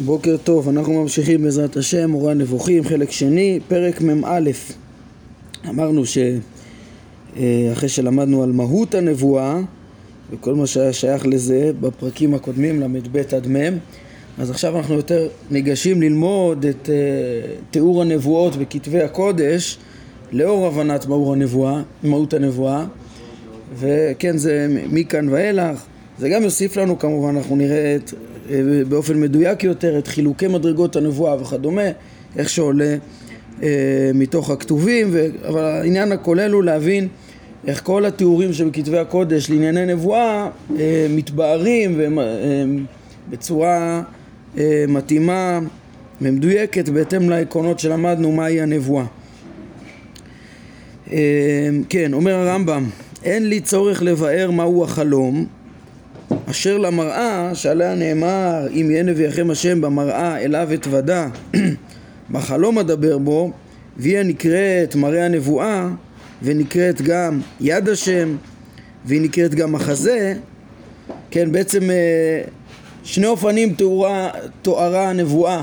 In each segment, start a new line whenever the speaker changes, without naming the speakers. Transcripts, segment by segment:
בוקר טוב, אנחנו ממשיכים בעזרת השם, מורה הנבוכים, חלק שני, פרק מ"א. אמרנו שאחרי שלמדנו על מהות הנבואה וכל מה שהיה שייך לזה בפרקים הקודמים, ל"ב עד מ', אז עכשיו אנחנו יותר ניגשים ללמוד את uh, תיאור הנבואות בכתבי הקודש לאור הבנת מהות הנבואה, מהות הנבואה וכן, זה מכאן ואילך זה גם יוסיף לנו כמובן, אנחנו נראה את, אה, באופן מדויק יותר את חילוקי מדרגות הנבואה וכדומה, איך שעולה אה, מתוך הכתובים, ו... אבל העניין הכולל הוא להבין איך כל התיאורים שבכתבי הקודש לענייני נבואה אה, מתבהרים אה, בצורה אה, מתאימה ומדויקת בהתאם לעקרונות שלמדנו מהי הנבואה. אה, כן, אומר הרמב"ם, אין לי צורך לבאר מהו החלום אשר למראה שעליה נאמר אם יהיה נביאכם השם במראה אליו אתוודה בחלום אדבר בו והיא נקראת מראה הנבואה ונקראת גם יד השם והיא נקראת גם מחזה. כן בעצם אה, שני אופנים תוארה, תוארה הנבואה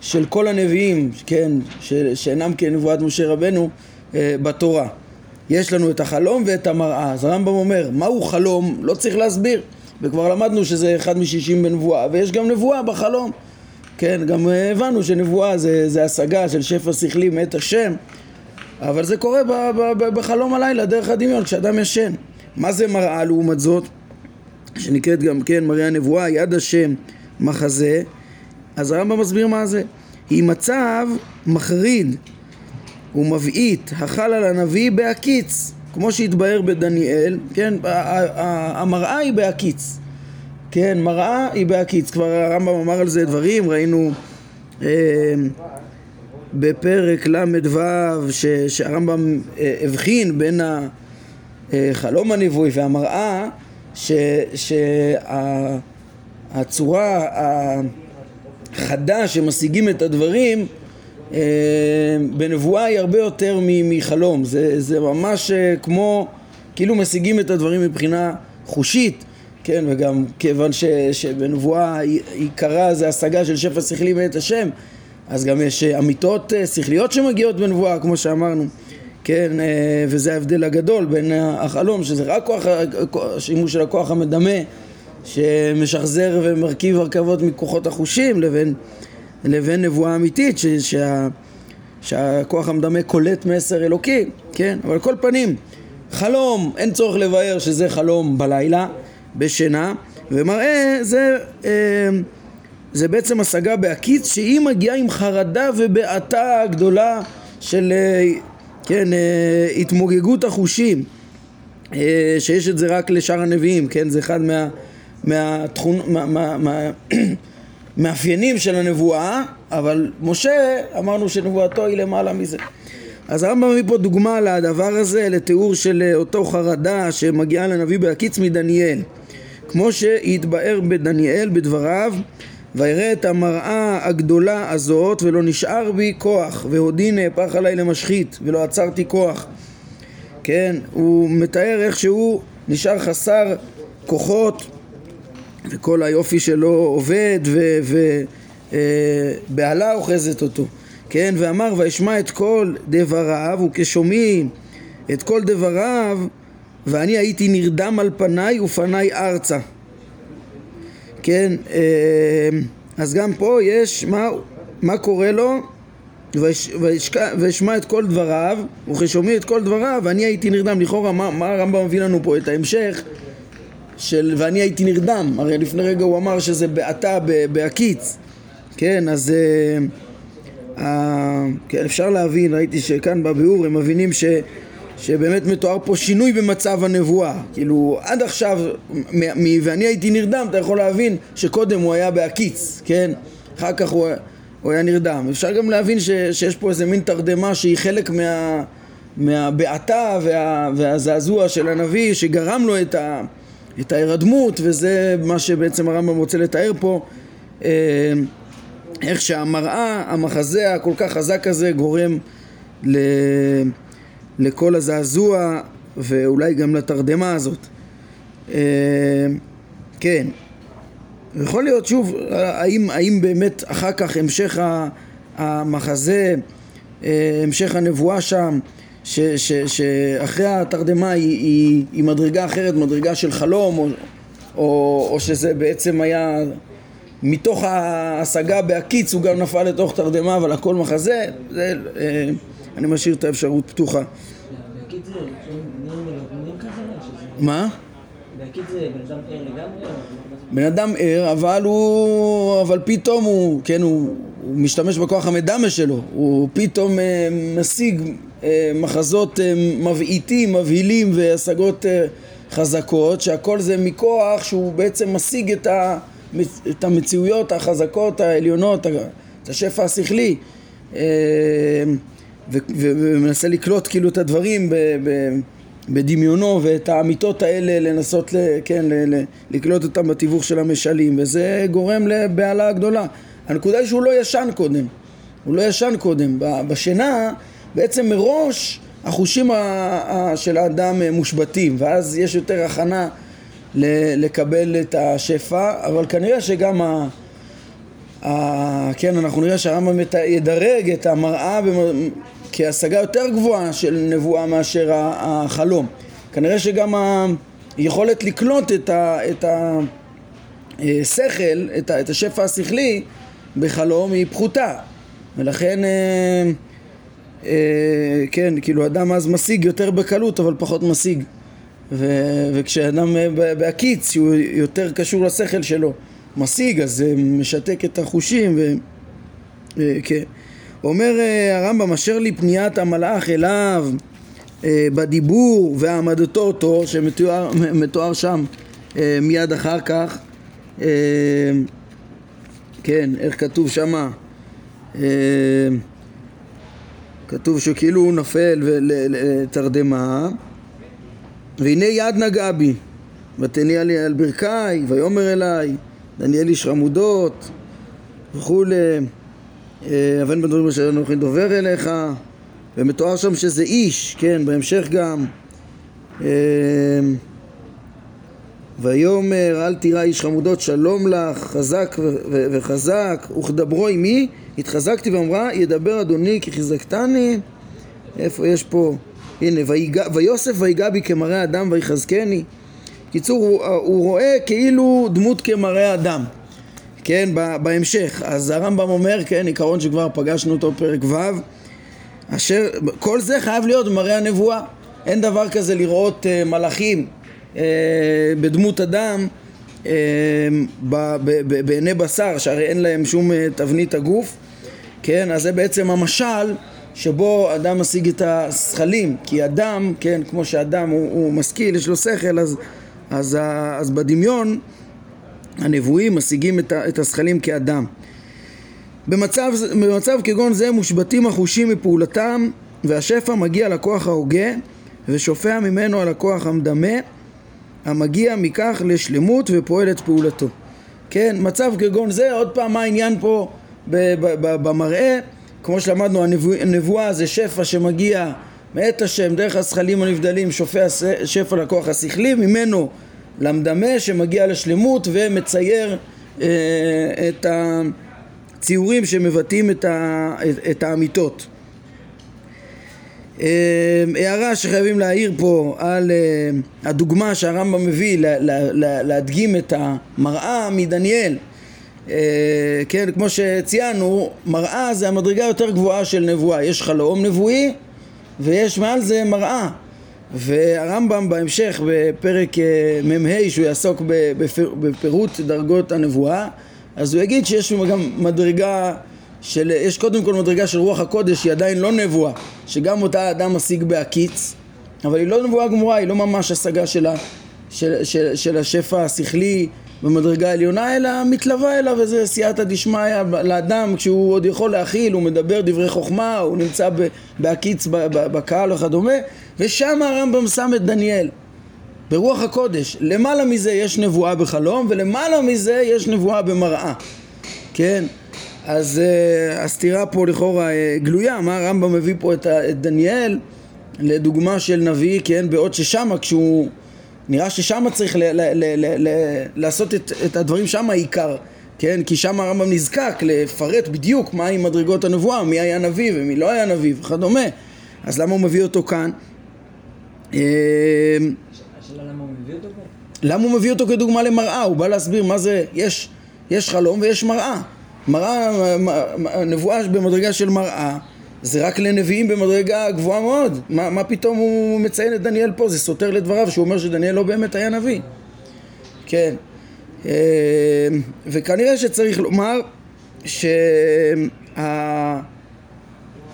של כל הנביאים כן ש, שאינם כנבואת משה רבנו אה, בתורה. יש לנו את החלום ואת המראה. אז הרמב"ם אומר מהו חלום? לא צריך להסביר וכבר למדנו שזה אחד משישים בנבואה, ויש גם נבואה בחלום. כן, גם אה, הבנו שנבואה זה, זה השגה של שפע שכלי מאת השם, אבל זה קורה ב, ב, ב, בחלום הלילה, דרך הדמיון, כשאדם ישן. מה זה מראה לעומת זאת? שנקראת גם כן מראה הנבואה, יד השם, מחזה. אז הרמב"ם מסביר מה זה. היא מצב מחריד ומבעית החל על הנביא בהקיץ. כמו שהתבהר בדניאל, כן, המראה היא בהקיץ, כן, מראה היא בהקיץ, כבר הרמב"ם אמר על זה דברים, ראינו אה, בפרק ל"ו שהרמב"ם אה, הבחין בין החלום הנבואי והמראה שהצורה החדה שמשיגים את הדברים אה, בנבואה היא הרבה יותר מחלום, זה, זה ממש אה, כמו, כאילו משיגים את הדברים מבחינה חושית, כן, וגם כיוון ש, שבנבואה עיקרה זה השגה של שפע שכלי מאת השם, אז גם יש אה, אמיתות שכליות שמגיעות בנבואה, כמו שאמרנו, כן, וזה ההבדל הגדול בין החלום, שזה רק כוח, השימוש של הכוח המדמה, שמשחזר ומרכיב הרכבות מכוחות החושים, לבין לבין נבואה אמיתית ש, שה, שהכוח המדמה קולט מסר אלוקי, כן? אבל כל פנים, חלום, אין צורך לבאר שזה חלום בלילה, בשינה, ומראה זה, אה, זה בעצם השגה בהקיץ שהיא מגיעה עם חרדה ובעתה גדולה של אה, כן, אה, התמוגגות החושים שיש את זה רק לשאר הנביאים, כן? זה אחד מה... מהתכון... מה, מה, מה, מאפיינים של הנבואה, אבל משה, אמרנו שנבואתו היא למעלה מזה. אז הרמב"ם מביא פה דוגמה לדבר הזה, לתיאור של אותו חרדה שמגיעה לנביא בהקיץ מדניאל. כמו שהתבאר בדניאל בדבריו, ויראה את המראה הגדולה הזאת ולא נשאר בי כוח והודי נהפך עליי למשחית ולא עצרתי כוח כן, הוא מתאר איך שהוא נשאר חסר כוחות וכל היופי שלו עובד ובהלה אוחזת אותו, כן? ואמר וישמע את כל דבריו וכשומעים את כל דבריו ואני הייתי נרדם על פניי ופניי ארצה כן, אה, אז גם פה יש, מה, מה קורה לו? וישמע את כל דבריו וכשומעים את כל דבריו ואני הייתי נרדם לכאורה מה, מה הרמב"ם מביא לנו פה את ההמשך של ואני הייתי נרדם, הרי לפני רגע הוא אמר שזה בעתה בהקיץ, כן, אז uh, uh, כן, אפשר להבין, ראיתי שכאן בביאור הם מבינים ש, שבאמת מתואר פה שינוי במצב הנבואה, כאילו עד עכשיו מ, מ, ואני הייתי נרדם, אתה יכול להבין שקודם הוא היה בהקיץ, כן, אחר כך הוא, הוא היה נרדם, אפשר גם להבין ש, שיש פה איזה מין תרדמה שהיא חלק מה... מהבעתה וה, והזעזוע של הנביא שגרם לו את ה... את ההירדמות, וזה מה שבעצם הרמב"ם רוצה לתאר פה, אה, איך שהמראה, המחזה הכל כך חזק הזה גורם ל... לכל הזעזוע ואולי גם לתרדמה הזאת. אה, כן, יכול להיות שוב, האם, האם באמת אחר כך המשך המחזה, אה, המשך הנבואה שם, ש, ש, שאחרי התרדמה היא, היא, היא מדרגה אחרת, מדרגה של חלום, או, או, או שזה בעצם היה מתוך ההשגה בהקיץ הוא גם נפל לתוך תרדמה, אבל הכל מחזה, זה, אה, אני משאיר את האפשרות פתוחה. מה? בן אדם ער, אבל הוא... אבל פתאום הוא... כן, הוא, הוא משתמש בכוח המדמה שלו, הוא פתאום אה, משיג מחזות אה, מבעיטים, מבהילים והשגות אה, חזקות, שהכל זה מכוח שהוא בעצם משיג את, המציאויות החזקות העליונות, את השפע השכלי. אה, ומנסה לקלוט כאילו את הדברים בדמיונו ואת האמיתות האלה לנסות, כן, לקלוט אותם בתיווך של המשלים וזה גורם לבהלה גדולה. הנקודה היא שהוא לא ישן קודם, הוא לא ישן קודם. בשינה בעצם מראש החושים של האדם מושבתים ואז יש יותר הכנה לקבל את השפע אבל כנראה שגם ה... כן, אנחנו נראה שהרמב"ם ידרג את המראה כהשגה יותר גבוהה של נבואה מאשר החלום. כנראה שגם היכולת לקלוט את, ה, את השכל, את, ה, את השפע השכלי בחלום היא פחותה ולכן אה, אה, כן, כאילו אדם אז משיג יותר בקלות אבל פחות משיג ו, וכשאדם בהקיץ הוא יותר קשור לשכל שלו משיג אז זה משתק את החושים ו... אה, כן אומר אה, הרמב"ם, אשר לפניית המלאך אליו אה, בדיבור והעמדתו אותו, שמתואר שם אה, מיד אחר כך, כן, איך כתוב שמה? כתוב שכאילו הוא נופל לתרדמה והנה יד נגעה בי ותניע לי על ברכיי ויאמר אליי דניאל איש רמודות וכולי. אה, אבן בן דברים אשר אנוכי דובר אליך ומתואר שם שזה איש, כן, בהמשך גם. אה, ויאמר אל תירא איש חמודות שלום לך חזק וחזק וכדברו עמי התחזקתי ואמרה ידבר אדוני כי חיזקתני. איפה יש פה? הנה ויוסף ויגע בי כמראה אדם ויחזקני. קיצור הוא, הוא רואה כאילו דמות כמראה אדם. כן, בהמשך. אז הרמב"ם אומר, כן, עיקרון שכבר פגשנו אותו פרק ו', אשר, כל זה חייב להיות במראה הנבואה. אין דבר כזה לראות uh, מלאכים uh, בדמות אדם uh, בעיני בשר, שהרי אין להם שום uh, תבנית הגוף, כן, אז זה בעצם המשל שבו אדם משיג את השכלים, כי אדם, כן, כמו שאדם הוא, הוא משכיל, יש לו שכל, אז, אז, אז בדמיון הנבואים משיגים את הזכלים כאדם. במצב, במצב כגון זה מושבתים החושים מפעולתם והשפע מגיע לכוח ההוגה ושופע ממנו על הכוח המדמה המגיע מכך לשלמות ופועל את פעולתו. כן, מצב כגון זה, עוד פעם מה העניין פה במראה, כמו שלמדנו הנבואה זה שפע שמגיע מאת השם דרך הזכלים הנבדלים שופע שפע לכוח השכלי ממנו למדמה שמגיע לשלמות ומצייר אה, את הציורים שמבטאים את, ה, את, את האמיתות. אה, הערה שחייבים להעיר פה על אה, הדוגמה שהרמב"ם מביא לה, לה, לה, להדגים את המראה מדניאל כן, כמו שציינו, מראה זה המדרגה היותר גבוהה של נבואה. יש חלום נבואי ויש מעל זה מראה. והרמב"ם בהמשך בפרק אה, מ"ה שהוא יעסוק בפירוט דרגות הנבואה אז הוא יגיד שיש גם מדרגה של, יש קודם כל מדרגה של רוח הקודש שהיא עדיין לא נבואה שגם אותה אדם משיג בהקיץ אבל היא לא נבואה גמורה, היא לא ממש השגה של, של, של, של השפע השכלי במדרגה העליונה אלא מתלווה אליו איזה סייעתא דשמיא לאדם כשהוא עוד יכול להכיל, הוא מדבר דברי חוכמה, הוא נמצא בהקיץ בקהל וכדומה ושם הרמב"ם שם את דניאל ברוח הקודש. למעלה מזה יש נבואה בחלום ולמעלה מזה יש נבואה במראה. כן? אז uh, הסתירה פה לכאורה uh, גלויה, מה הרמב"ם מביא פה את, את דניאל לדוגמה של נביא, כן? בעוד ששמה כשהוא נראה ששם צריך ל- ל- ל- ל- ל- לעשות את, את הדברים שם העיקר, כן? כי שם הרמב"ם נזקק לפרט בדיוק מהי מדרגות הנבואה, מי היה נביא ומי לא היה נביא וכדומה. אז למה הוא מביא אותו כאן?
השאלה למה הוא מביא אותו פה?
למה הוא מביא אותו כדוגמה למראה? הוא בא להסביר מה זה, יש, יש חלום ויש מראה. מראה, נבואה במדרגה של מראה, זה רק לנביאים במדרגה גבוהה מאוד. מה, מה פתאום הוא מציין את דניאל פה? זה סותר לדבריו שהוא אומר שדניאל לא באמת היה נביא. כן. אה, וכנראה שצריך לומר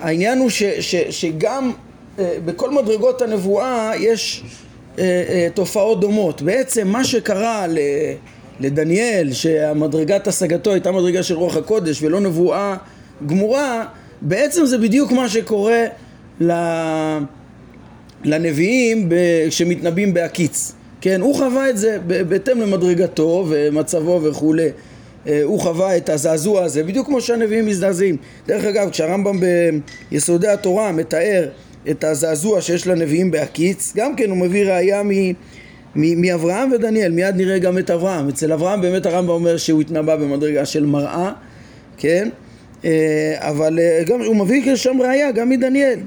שהעניין הוא ש, ש, שגם אה, בכל מדרגות הנבואה יש אה, תופעות דומות. בעצם מה שקרה ל- לדניאל, שהמדרגת השגתו הייתה מדרגה של רוח הקודש ולא נבואה גמורה, בעצם זה בדיוק מה שקורה לנביאים שמתנבאים בהקיץ. כן, הוא חווה את זה בהתאם למדרגתו ומצבו וכולי. אה, הוא חווה את הזעזוע הזה, בדיוק כמו שהנביאים מזדעזעים. דרך אגב, כשהרמב"ם ביסודי התורה מתאר את הזעזוע שיש לנביאים בהקיץ, גם כן הוא מביא ראייה. מ- מאברהם ודניאל, מיד נראה גם את אברהם. אצל אברהם באמת הרמב"ם אומר שהוא התנבא במדרגה של מראה, כן? אה, אבל אה, גם הוא מביא שם ראייה גם מדניאל,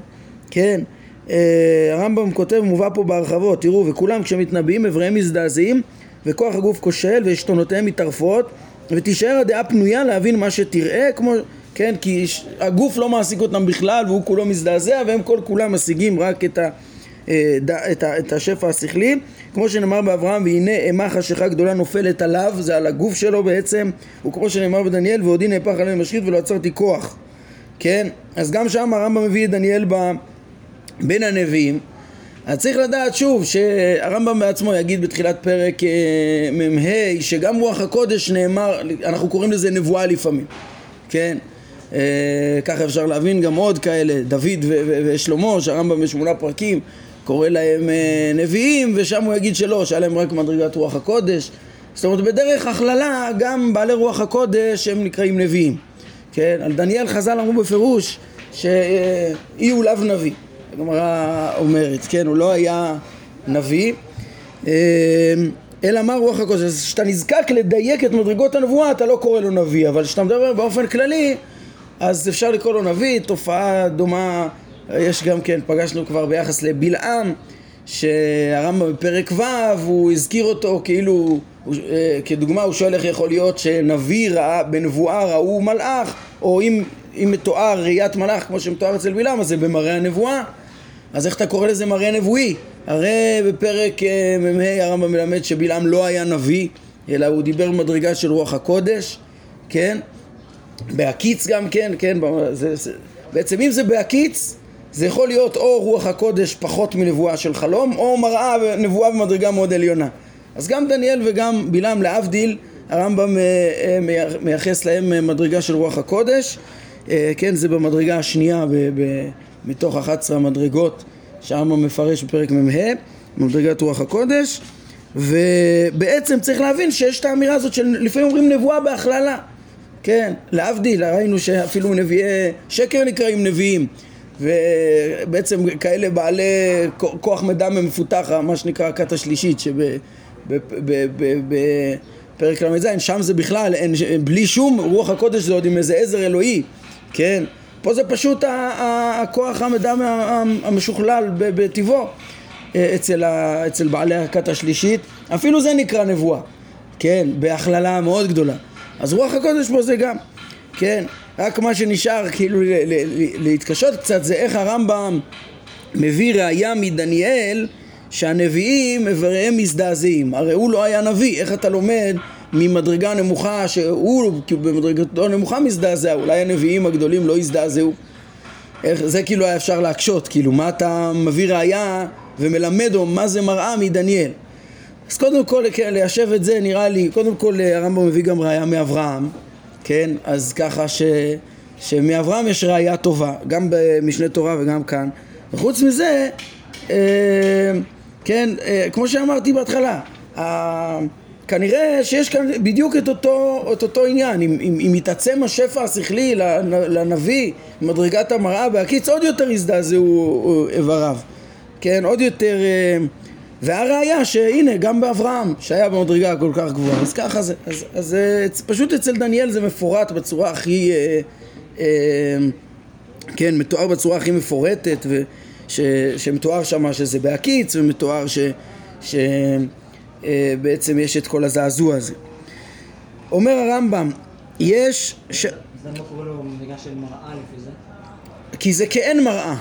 כן? אה, הרמב"ם כותב, מובא פה בהרחבות, תראו, וכולם כשמתנבאים אבריהם מזדעזעים וכוח הגוף כושל ועשתונותיהם מתערפות ותישאר הדעה פנויה להבין מה שתראה, כמו, כן, כי הגוף לא מעסיק אותם בכלל והוא כולו מזדעזע והם כל כולם משיגים רק את, ה, את, ה, את השפע השכלי, כמו שנאמר באברהם והנה אימה חשיכה גדולה נופלת עליו, זה על הגוף שלו בעצם, וכמו שנאמר בדניאל ועודי נהפך עליהם משחית ולא עצרתי כוח, כן, אז גם שם הרמב"ם מביא את דניאל ב... בין הנביאים, אז צריך לדעת שוב שהרמב"ם בעצמו יגיד בתחילת פרק אה, מ"ה שגם רוח הקודש נאמר, אנחנו קוראים לזה נבואה לפעמים, כן? אה, ככה אפשר להבין גם עוד כאלה, דוד ושלמה, שהרמב"ם בשמונה פרקים קורא להם אה, נביאים ושם הוא יגיד שלא, שהיה להם רק מדרגת רוח הקודש. זאת אומרת בדרך הכללה גם בעלי רוח הקודש הם נקראים נביאים. כן? על דניאל חז"ל אמרו בפירוש שאי הוא לאו נביא. הגמרא אומרת, כן, הוא לא היה נביא, אה, אלא מה רוח הקודש, אז כשאתה נזקק לדייק את מדרגות הנבואה אתה לא קורא לו נביא, אבל כשאתה מדבר באופן כללי אז אפשר לקרוא לו נביא, תופעה דומה, יש גם כן, פגשנו כבר ביחס לבלעם, שהרמב"ם בפרק ו' הוא הזכיר אותו כאילו, הוא, אה, כדוגמה הוא שואל איך יכול להיות שנביא ראה, בנבואה ראו מלאך, או אם, אם מתואר ראיית מלאך כמו שמתואר אצל בלעם אז זה במראה הנבואה אז איך אתה קורא לזה מראה נבואי? הרי בפרק אה, מ"ה הרמב"ם מלמד שבלעם לא היה נביא, אלא הוא דיבר במדרגה של רוח הקודש, כן? בהקיץ גם כן, כן? זה, זה, בעצם אם זה בהקיץ, זה יכול להיות או רוח הקודש פחות מנבואה של חלום, או מראה נבואה במדרגה מאוד עליונה. אז גם דניאל וגם בלעם להבדיל, הרמב"ם אה, אה, מייחס להם אה, מדרגה של רוח הקודש, כן? זה במדרגה השנייה ב, ב, מתוך 11 המדרגות שהרמב"ם מפרש בפרק מ"ה, מדרגת רוח הקודש, ובעצם צריך להבין שיש את האמירה הזאת של לפעמים אומרים נבואה בהכללה, כן, להבדיל, ראינו שאפילו נביאי שקר נקראים נביאים ובעצם כאלה בעלי כוח מידע מפותח, מה שנקרא הכת השלישית שבפרק ל"ז, שם זה בכלל, אין, בלי שום רוח הקודש זה עוד עם איזה עזר אלוהי, כן, פה זה פשוט הכוח המידע המשוכלל בטבעו אצל, ה, אצל בעלי הכת השלישית, אפילו זה נקרא נבואה, כן, בהכללה מאוד גדולה. אז רוח הקודש פה זה גם, כן, רק מה שנשאר כאילו להתקשות קצת זה איך הרמב"ם מביא ראייה מדניאל שהנביאים איבריהם מזדעזעים, הרי הוא לא היה נביא, איך אתה לומד ממדרגה נמוכה שהוא כאילו במדרגתו נמוכה מזדעזע, אולי הנביאים הגדולים לא יזדעזעו, איך, זה כאילו היה אפשר להקשות, כאילו מה אתה מביא ראייה ומלמד או מה זה מראה מדניאל. אז קודם כל כן, ליישב את זה נראה לי, קודם כל הרמב"ם מביא גם ראייה מאברהם, כן? אז ככה ש, שמאברהם יש ראייה טובה, גם במשנה תורה וגם כאן. וחוץ מזה, אה, כן, אה, כמו שאמרתי בהתחלה, אה, כנראה שיש כאן בדיוק את אותו, את אותו עניין, אם, אם, אם יתעצם השפע השכלי לנביא, מדרגת המראה בהקיץ, עוד יותר יזדעזעו איבריו, כן? עוד יותר... אה, והראיה שהנה גם באברהם שהיה במדרגה הכל כך גבוהה אז ככה זה. אז, אז אה, פשוט אצל דניאל זה מפורט בצורה הכי אה, אה, כן מתואר בצורה הכי מפורטת וש, שמתואר שם שזה בהקיץ ומתואר שבעצם אה, יש את כל הזעזוע הזה. אומר הרמב"ם יש
ש... זה לא קורא לו מדרגה של מראה לפי זה?
כי זה כאין מראה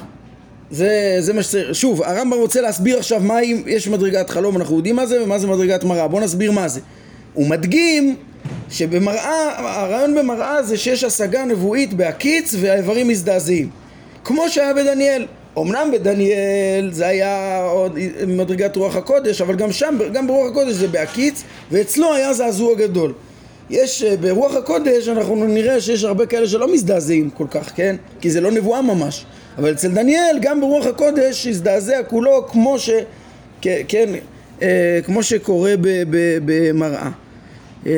זה, זה מה שצריך, שוב, הרמב"ם רוצה להסביר עכשיו מה אם יש מדרגת חלום, אנחנו יודעים מה זה ומה זה מדרגת מראה, בואו נסביר מה זה. הוא מדגים שבמראה, הרעיון במראה זה שיש השגה נבואית בהקיץ והאיברים מזדעזעים, כמו שהיה בדניאל. אמנם בדניאל זה היה עוד מדרגת רוח הקודש, אבל גם שם, גם ברוח הקודש זה בהקיץ, ואצלו היה זעזוע גדול. יש, אה, ברוח הקודש אנחנו נראה שיש הרבה כאלה שלא מזדעזעים כל כך, כן? כי זה לא נבואה ממש. אבל אצל דניאל גם ברוח הקודש הזדעזע כולו כמו ש... כן, אה, כמו שקורה במראה. אה,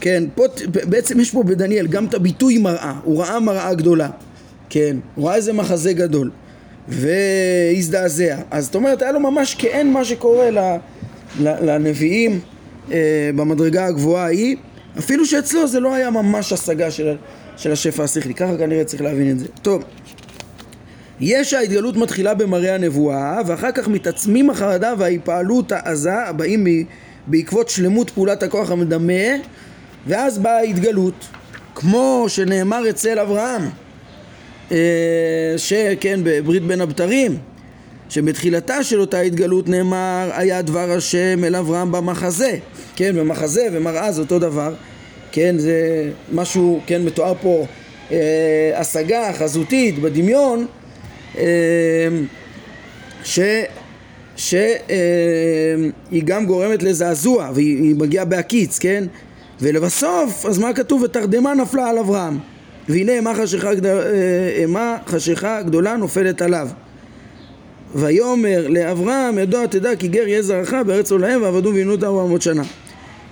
כן, פה בעצם יש פה בדניאל גם את הביטוי מראה, הוא ראה מראה גדולה, כן, הוא ראה איזה מחזה גדול. והזדעזע, אז זאת אומרת היה לו ממש כאין מה שקורה לנביאים אה, במדרגה הגבוהה ההיא, אפילו שאצלו זה לא היה ממש השגה של, של השפע השכלי, ככה כנראה צריך להבין את זה. טוב, יש ההתגלות מתחילה במראה הנבואה, ואחר כך מתעצמים החרדה וההיפעלות העזה הבאים בעקבות שלמות פעולת הכוח המדמה, ואז באה ההתגלות, כמו שנאמר אצל אברהם, אה, שכן בברית בין הבתרים, שבתחילתה של אותה התגלות נאמר היה דבר השם אל אברהם במחזה. כן במחזה ומראה זה אותו דבר. כן זה משהו כן מתואר פה אה, השגה חזותית בדמיון ש... שהיא אה, גם גורמת לזעזוע והיא מגיעה בהקיץ כן? ולבסוף אז מה כתוב? ותרדמה נפלה על אברהם והנה אימה חשיכה, גדול, אה, חשיכה גדולה נופלת עליו. ויאמר לאברהם ידוע תדע כי גר יהיה זרעך בארץ עולהם ועבדו ועינו אותה ארבע מאות שנה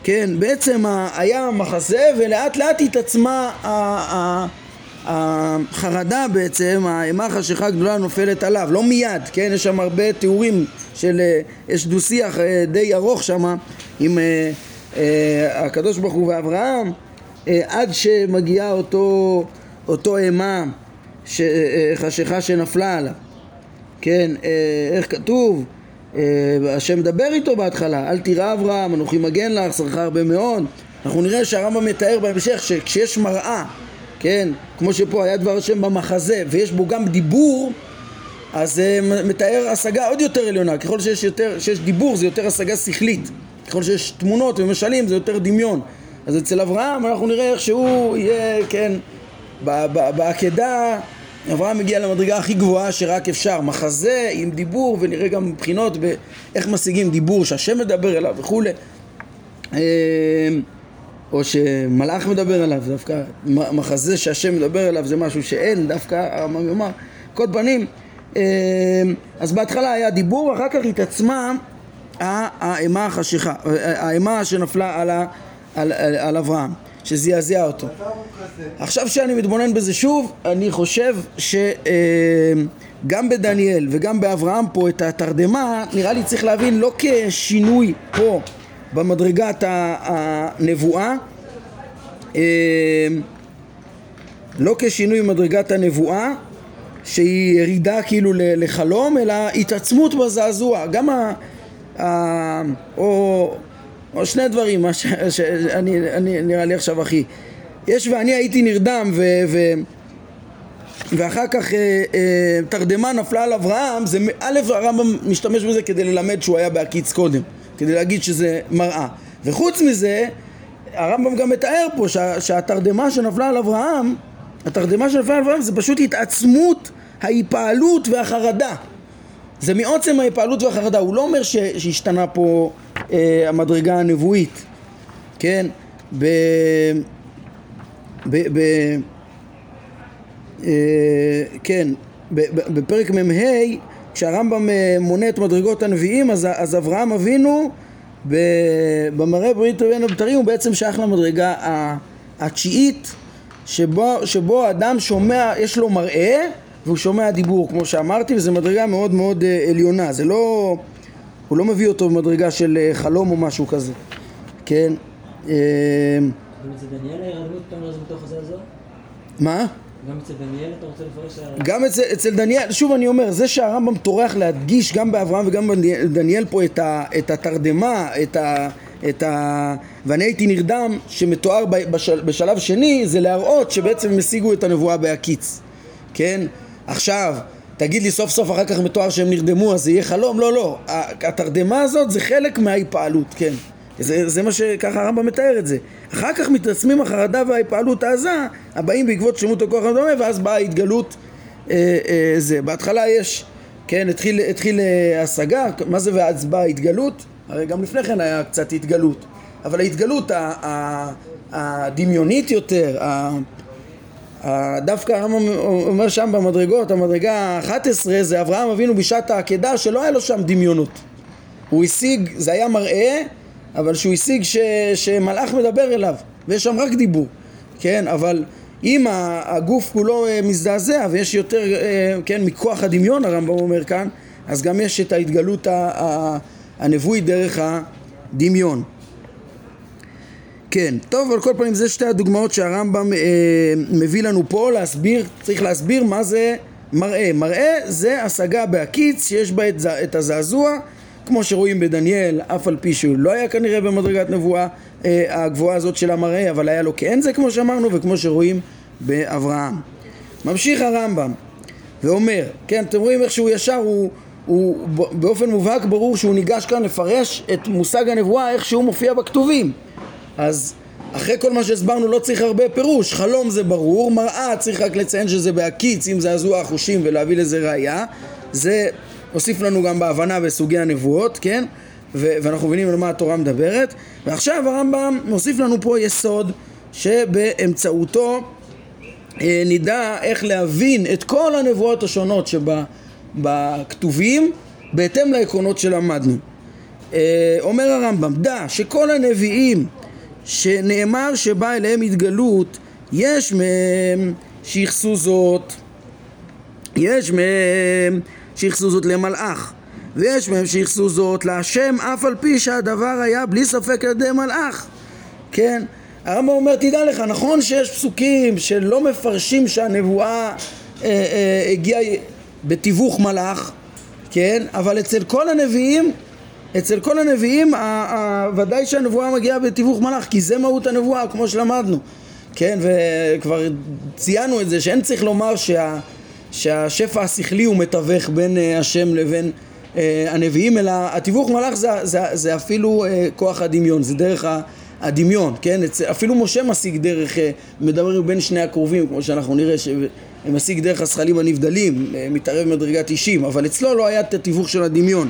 כן, בעצם היה מחזה ולאט לאט התעצמה החרדה בעצם, האימה חשיכה גדולה נופלת עליו, לא מיד, כן, יש שם הרבה תיאורים של, אה, יש דו שיח אה, די ארוך שם עם אה, הקדוש ברוך הוא ואברהם עד שמגיעה אותו, אותו אימה חשיכה שנפלה עליו כן, איך כתוב? השם מדבר איתו בהתחלה, אל תירא אברהם, אנוכי מגן לך, שרך הרבה מאוד. אנחנו נראה שהרמב"ם מתאר בהמשך שכשיש מראה, כן, כמו שפה היה דבר השם במחזה, ויש בו גם דיבור, אז זה אה, מתאר השגה עוד יותר עליונה. ככל שיש, יותר, שיש דיבור זה יותר השגה שכלית. ככל שיש תמונות ומשלים זה יותר דמיון. אז אצל אברהם אנחנו נראה איך שהוא יהיה, כן, בעקדה אברהם מגיע למדרגה הכי גבוהה שרק אפשר, מחזה עם דיבור ונראה גם מבחינות באיך משיגים דיבור שהשם מדבר אליו וכולי אמ, או שמלאך מדבר עליו, דווקא מחזה שהשם מדבר אליו זה משהו שאין, דווקא הרמב"ם יאמר, כל פנים אמ, אז בהתחלה היה דיבור, אחר כך התעצמה האימה החשיכה, האימה שנפלה על, על, על, על אברהם שזעזע אותו. עכשיו שאני מתבונן בזה שוב, אני חושב שגם בדניאל וגם באברהם פה את התרדמה, נראה לי צריך להבין לא כשינוי פה במדרגת הנבואה, לא כשינוי במדרגת הנבואה, שהיא ירידה כאילו לחלום, אלא התעצמות בזעזוע. גם ה... ה או או שני דברים, מה שאני אני, נראה לי עכשיו הכי. יש ואני הייתי נרדם ו... ו ואחר כך אה, אה, תרדמה נפלה על אברהם, זה א' הרמב"ם משתמש בזה כדי ללמד שהוא היה בהקיץ קודם, כדי להגיד שזה מראה. וחוץ מזה, הרמב"ם גם מתאר פה שה, שהתרדמה שנפלה על אברהם, התרדמה שנפלה על אברהם זה פשוט התעצמות ההיפעלות והחרדה. זה מעוצם ההיפעלות והחרדה, הוא לא אומר ש, שהשתנה פה אה, המדרגה הנבואית, כן? ב... ב... ב... אה, כן, בפרק מ"ה כשהרמב"ם אה, מונה את מדרגות הנביאים אז, אז אברהם אבינו במראה ברית בין הבתרים הוא בעצם שייך למדרגה התשיעית שבו, שבו אדם שומע, יש לו מראה והוא שומע דיבור כמו שאמרתי וזו מדרגה מאוד מאוד אה, עליונה זה לא הוא לא מביא אותו במדרגה של אה, חלום או משהו כזה, כן? מה?
גם אצל דניאל אתה רוצה לפרש...
גם אצל, אצל דניאל, שוב אני אומר, זה שהרמב"ם טורח להדגיש גם באברהם וגם בדניאל פה את, ה, את התרדמה, את ה... את ה... ואני הייתי נרדם שמתואר בשל, בשלב שני זה להראות שבעצם הם השיגו את הנבואה בהקיץ, כן? עכשיו, תגיד לי סוף סוף אחר כך מתואר שהם נרדמו אז זה יהיה חלום? לא, לא. התרדמה הזאת זה חלק מההיפעלות, כן. זה, זה מה שככה הרמב"ם מתאר את זה. אחר כך מתעצמים החרדה וההיפעלות העזה הבאים בעקבות שלמות הכוח הדומה ואז באה ההתגלות אה, אה, זה. בהתחלה יש, כן, התחיל, התחיל אה, השגה, מה זה ואז באה ההתגלות? הרי גם לפני כן היה קצת התגלות. אבל ההתגלות ה- ה- הדמיונית יותר, ה- ה- דווקא הרמב"ם אומר שם במדרגות, המדרגה ה-11 זה אברהם אבינו בשעת העקדה שלא היה לו שם דמיונות. הוא השיג, זה היה מראה, אבל שהוא השיג ש, שמלאך מדבר אליו, ויש שם רק דיבור, כן? אבל אם הגוף כולו אה, מזדעזע ויש יותר, אה, כן, מכוח הדמיון הרמב"ם אומר כאן, אז גם יש את ההתגלות הנבואית דרך הדמיון. כן, טוב, על כל פנים זה שתי הדוגמאות שהרמב"ם אה, מביא לנו פה להסביר, צריך להסביר מה זה מראה. מראה זה השגה בהקיץ שיש בה את, את הזעזוע, כמו שרואים בדניאל, אף על פי שהוא לא היה כנראה במדרגת נבואה אה, הגבוהה הזאת של המראה, אבל היה לו כאין זה כמו שאמרנו, וכמו שרואים באברהם. ממשיך הרמב"ם ואומר, כן, אתם רואים איך שהוא ישר, הוא, הוא באופן מובהק ברור שהוא ניגש כאן לפרש את מושג הנבואה איך שהוא מופיע בכתובים. אז אחרי כל מה שהסברנו לא צריך הרבה פירוש, חלום זה ברור, מראה צריך רק לציין שזה בהקיץ עם זעזוע החושים ולהביא לזה ראייה, זה הוסיף לנו גם בהבנה בסוגי הנבואות, כן? ו- ואנחנו מבינים על מה התורה מדברת, ועכשיו הרמב"ם מוסיף לנו פה יסוד שבאמצעותו אה, נדע איך להבין את כל הנבואות השונות שבכתובים בהתאם לעקרונות שלמדנו. אה, אומר הרמב"ם, דע שכל הנביאים שנאמר שבא אליהם התגלות, יש מהם שייחסו זאת, יש מהם שייחסו זאת למלאך, ויש מהם שייחסו זאת להשם אף על פי שהדבר היה בלי ספק על ידי מלאך, כן? הרמב"ם אומר, תדע לך, נכון שיש פסוקים שלא מפרשים שהנבואה אה, אה, הגיעה בתיווך מלאך, כן? אבל אצל כל הנביאים, אצל כל הנביאים, ה- ה- ודאי שהנבואה מגיעה בתיווך מלאך, כי זה מהות הנבואה, כמו שלמדנו, כן? וכבר ציינו את זה, שאין צריך לומר שה, שהשפע השכלי הוא מתווך בין אה, השם לבין אה, הנביאים, אלא התיווך מלאך זה, זה, זה אפילו אה, כוח הדמיון, זה דרך. הדמיון, כן? אפילו משה משיג דרך, מדבר בין שני הקרובים, כמו שאנחנו נראה, שמשיג דרך הזכלים הנבדלים, מתערב במדרגת אישים, אבל אצלו לא היה את התיווך של הדמיון.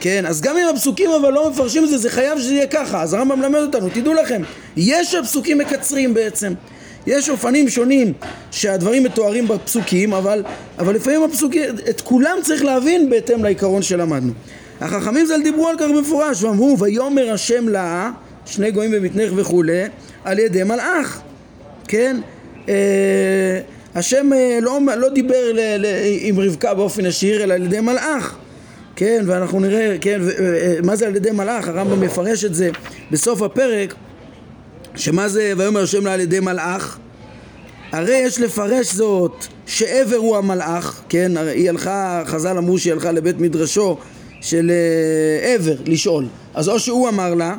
כן, אז גם אם הפסוקים אבל לא מפרשים את זה, זה חייב שזה יהיה ככה. אז הרמב"ם מלמד אותנו, תדעו לכם, יש הפסוקים מקצרים בעצם. יש אופנים שונים שהדברים מתוארים בפסוקים, אבל, אבל לפעמים הפסוקים, את כולם צריך להבין בהתאם לעיקרון שלמדנו. החכמים ז"ל דיברו על כך במפורש, ואמרו, ויאמר השם לה, שני גויים במתנך וכולי, על ידי מלאך, כן? אה, השם אה, לא, לא דיבר ל, ל, עם רבקה באופן ישיר, אלא על ידי מלאך. כן, ואנחנו נראה, כן, ו, ו, מה זה על ידי מלאך, הרמב"ם מפרש את זה בסוף הפרק, שמה זה ויאמר השם לה על ידי מלאך? הרי יש לפרש זאת שעבר הוא המלאך, כן, היא הלכה, חז"ל אמרו שהיא הלכה לבית מדרשו של אה, עבר לשאול, אז או שהוא אמר לה,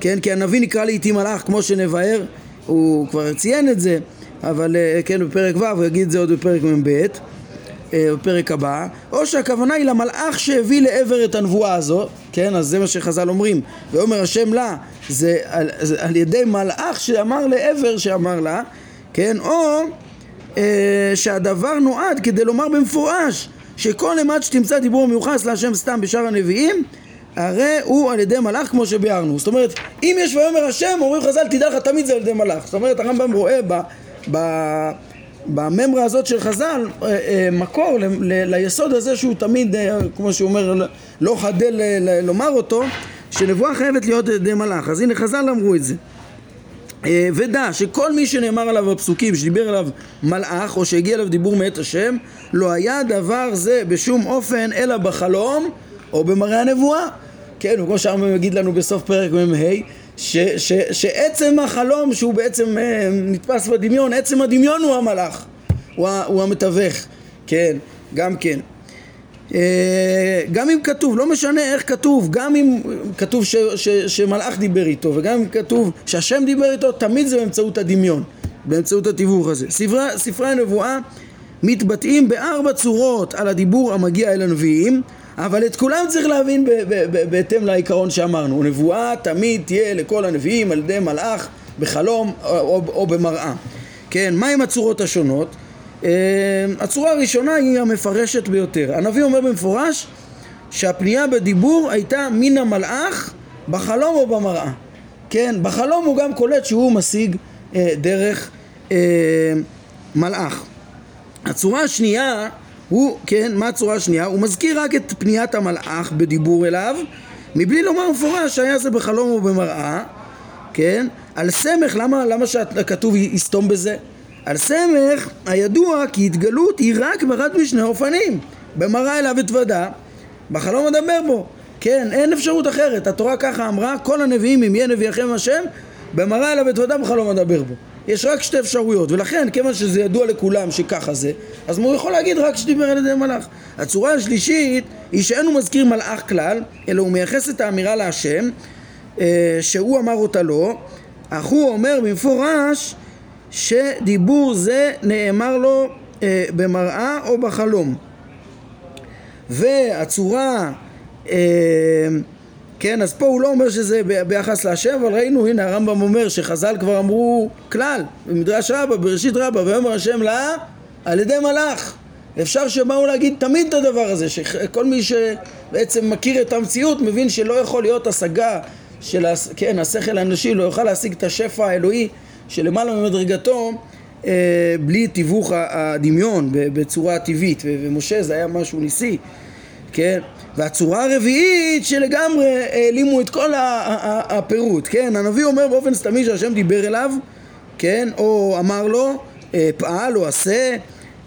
כן, כי הנביא נקרא לעיתים מלאך כמו שנבהר, הוא כבר ציין את זה, אבל אה, כן, בפרק ו', הוא יגיד את זה עוד בפרק מ"ב, אה, בפרק הבא, או שהכוונה היא למלאך שהביא לעבר את הנבואה הזו, כן, אז זה מה שחז"ל אומרים, ואומר השם לה, זה על, זה על ידי מלאך שאמר לעבר שאמר לה, כן, או אה, שהדבר נועד כדי לומר במפורש שכל אימת שתמצא דיבור מיוחס להשם סתם בשאר הנביאים הרי הוא על ידי מלאך כמו שביארנו. זאת אומרת אם יש ויאמר השם אומרים חז"ל תדע לך תמיד זה על ידי מלאך. זאת אומרת הרמב"ם רואה ב, ב, בממרה הזאת של חז"ל אה, אה, מקור ל, ל, ליסוד הזה שהוא תמיד אה, כמו שהוא אומר לא חדל ל, לומר אותו שנבואה חייבת להיות ידי מלאך. אז הנה חז"ל אמרו את זה. ודע שכל מי שנאמר עליו בפסוקים שדיבר עליו מלאך או שהגיע אליו דיבור מאת השם לא היה דבר זה בשום אופן אלא בחלום או במראה הנבואה. כן, וכמו שהרמב"ם יגיד לנו בסוף פרק מ"ה, שעצם החלום שהוא בעצם אה, נתפס בדמיון, עצם הדמיון הוא המלאך, הוא, הוא המתווך, כן, גם כן. אה, גם אם כתוב, לא משנה איך כתוב, גם אם כתוב ש, ש, שמלאך דיבר איתו וגם אם כתוב שהשם דיבר איתו, תמיד זה באמצעות הדמיון, באמצעות התיווך הזה. ספרי, ספרי הנבואה מתבטאים בארבע צורות על הדיבור המגיע אל הנביאים, אבל את כולם צריך להבין בהתאם לעיקרון שאמרנו. נבואה תמיד תהיה לכל הנביאים על ידי מלאך בחלום או, או, או במראה. כן, מהם הצורות השונות? אה, הצורה הראשונה היא המפרשת ביותר. הנביא אומר במפורש שהפנייה בדיבור הייתה מן המלאך בחלום או במראה. כן, בחלום הוא גם קולט שהוא משיג אה, דרך אה, מלאך. הצורה השנייה הוא, כן, מה הצורה השנייה? הוא מזכיר רק את פניית המלאך בדיבור אליו מבלי לומר מפורש שהיה זה בחלום או במראה, כן? על סמך, למה, למה שכתוב יסתום בזה? על סמך הידוע כי התגלות היא רק באחד משני אופנים במראה אליו אתוודה בחלום אדבר בו כן, אין אפשרות אחרת, התורה ככה אמרה כל הנביאים אם יהיה נביאכם השם במראה אליו אתוודה בחלום אדבר בו יש רק שתי אפשרויות ולכן כיוון שזה ידוע לכולם שככה זה אז הוא יכול להגיד רק שדיבר על ידי מלאך הצורה השלישית היא שאין הוא מזכיר מלאך כלל אלא הוא מייחס את האמירה להשם אה, שהוא אמר אותה לו. אך הוא אומר במפורש שדיבור זה נאמר לו אה, במראה או בחלום. והצורה אה, כן, אז פה הוא לא אומר שזה ביחס להשם, אבל ראינו, הנה הרמב"ם אומר שחז"ל כבר אמרו כלל, במדרש רבה, בראשית רבה, ויאמר השם לה על ידי מלאך. אפשר שבאו להגיד תמיד את הדבר הזה, שכל מי שבעצם מכיר את המציאות מבין שלא יכול להיות השגה של, כן, השכל האנושי, לא יוכל להשיג את השפע האלוהי שלמעלה ממדרגתו אה, בלי תיווך הדמיון בצורה טבעית, ומשה זה היה משהו ניסי, כן? והצורה הרביעית שלגמרי העלימו את כל הפירוט, כן? הנביא אומר באופן סתמי שהשם דיבר אליו, כן? או אמר לו, אה, פעל או עשה,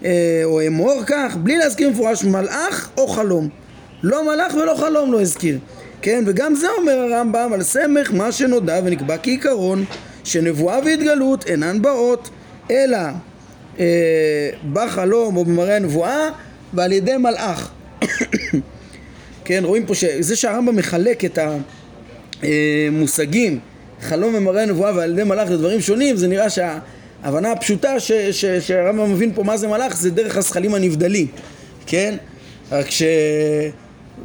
אה, או אמור כך, בלי להזכיר מפורש מלאך או חלום. לא מלאך ולא חלום לא הזכיר, כן? וגם זה אומר הרמב"ם על סמך מה שנודע ונקבע כעיקרון שנבואה והתגלות אינן באות אלא אה, בחלום או במראה הנבואה ועל ידי מלאך כן, רואים פה שזה שהרמב"ם מחלק את המושגים חלום ומראה נבואה ועל ידי מלאך לדברים שונים, זה נראה שההבנה הפשוטה שהרמב"ם מבין פה מה זה מלאך זה דרך הזכלים הנבדלים, כן? רק ש...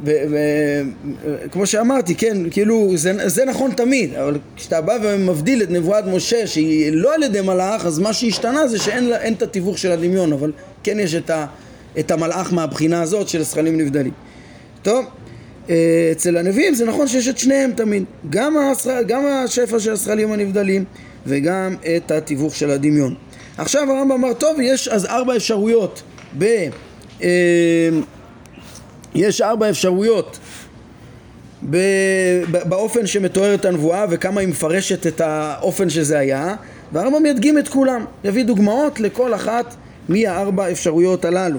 ו, ו, כמו שאמרתי, כן, כאילו זה, זה נכון תמיד, אבל כשאתה בא ומבדיל את נבואת משה שהיא לא על ידי מלאך, אז מה שהשתנה זה שאין את התיווך של הדמיון, אבל כן יש את, ה, את המלאך מהבחינה הזאת של זכלים נבדלים. טוב, אה, אצל הנביאים זה נכון שיש את שניהם תמיד, גם, השר, גם השפע של הזכלים הנבדלים וגם את התיווך של הדמיון. עכשיו הרמב"ם אמר, טוב, יש אז ארבע אפשרויות ב... אה, יש ארבע אפשרויות באופן שמתוארת הנבואה וכמה היא מפרשת את האופן שזה היה והרמב"ם ידגים את כולם, יביא דוגמאות לכל אחת מהארבע אפשרויות הללו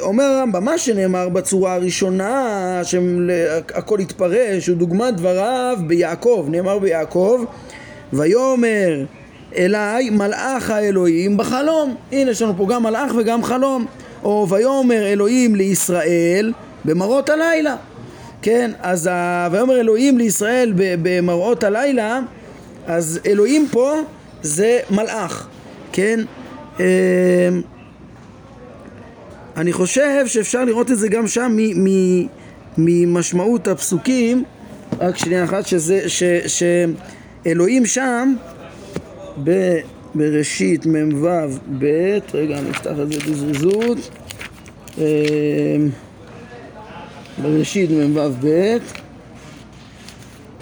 אומר הרמב"ם, מה שנאמר בצורה הראשונה, שהכל התפרש, הוא דוגמת דבריו ביעקב, נאמר ביעקב, ויאמר אליי מלאך האלוהים בחלום. הנה יש לנו פה גם מלאך וגם חלום. או ויאמר אלוהים לישראל במראות הלילה. כן, אז ה... ויאמר אלוהים לישראל במראות הלילה, אז אלוהים פה זה מלאך, כן? אה, אני חושב שאפשר לראות את זה גם שם ממשמעות הפסוקים, רק שנייה אחת, שזה, ש, שאלוהים שם ב, בראשית מ"ו ב', רגע אני אפתח את זה בזריזות, אמ, בראשית מ"ו ב',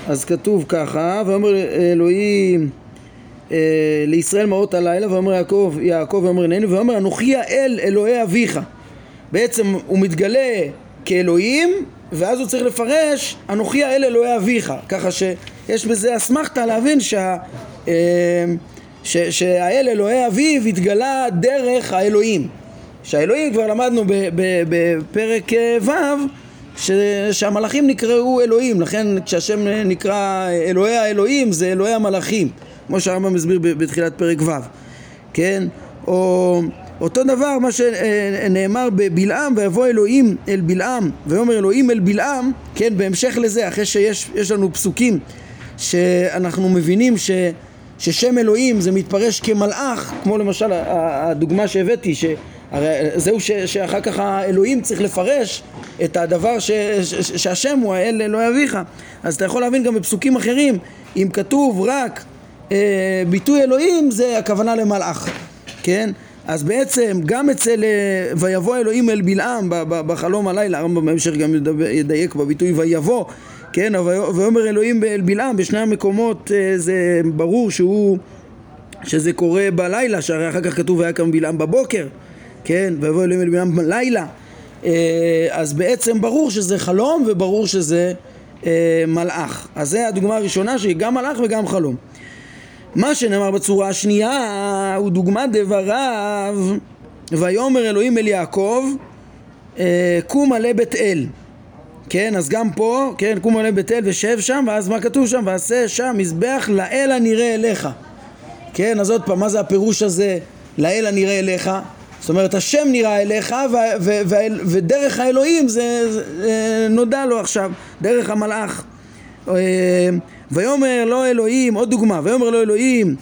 אז כתוב ככה, ואומר אלוהים אה, לישראל מעות הלילה, ואומר יעקב, יעקב ואומר הנני, ואומר אנוכי האל אלוהי אביך בעצם הוא מתגלה כאלוהים ואז הוא צריך לפרש אנוכי האל אלוהי אביך ככה שיש בזה אסמכתה להבין שה, אה, ש, שהאל אלוהי אביו התגלה דרך האלוהים שהאלוהים כבר למדנו בפרק ו' ש, שהמלאכים נקראו אלוהים, לכן כשהשם נקרא אלוהי האלוהים זה אלוהי המלאכים, כמו שהרמב"ם מסביר בתחילת פרק ו', כן? או אותו דבר מה שנאמר בבלעם ויבוא אלוהים אל בלעם ויאמר אלוהים אל בלעם כן בהמשך לזה אחרי שיש לנו פסוקים שאנחנו מבינים ש, ששם אלוהים זה מתפרש כמלאך כמו למשל הדוגמה שהבאתי ש... הרי זהו ש, שאחר כך האלוהים צריך לפרש את הדבר ש, ש, שהשם הוא האל אלוהי אביך אז אתה יכול להבין גם בפסוקים אחרים אם כתוב רק אה, ביטוי אלוהים זה הכוונה למלאך כן? אז בעצם גם אצל אה, ויבוא אלוהים אל בלעם בחלום הלילה, הרמב"ם בהמשך גם ידייק בביטוי ויבוא, כן, ויאמר אלוהים אל בלעם, בשני המקומות אה, זה ברור שהוא, שזה קורה בלילה, שהרי אחר כך כתוב והיה קם בלעם בבוקר, כן, ויבוא אלוהים אל בלעם בלילה, אה, אז בעצם ברור שזה חלום וברור שזה מלאך. אז זה הדוגמה הראשונה שהיא גם מלאך וגם חלום. מה שנאמר בצורה השנייה הוא דוגמת דבריו. ויאמר אלוהים אל יעקב אה, קום עלי בית אל כן אז גם פה כן קום עלי בית אל ושב שם ואז מה כתוב שם? ועשה שם מזבח לאל הנראה אליך כן אז עוד פעם מה זה הפירוש הזה לאל הנראה אליך זאת אומרת השם נראה אליך ו- ו- ו- ודרך האלוהים זה, זה אה, נודע לו עכשיו דרך המלאך. אה, ויאמר לו אלוהים, עוד דוגמה, ויאמר לו אלוהים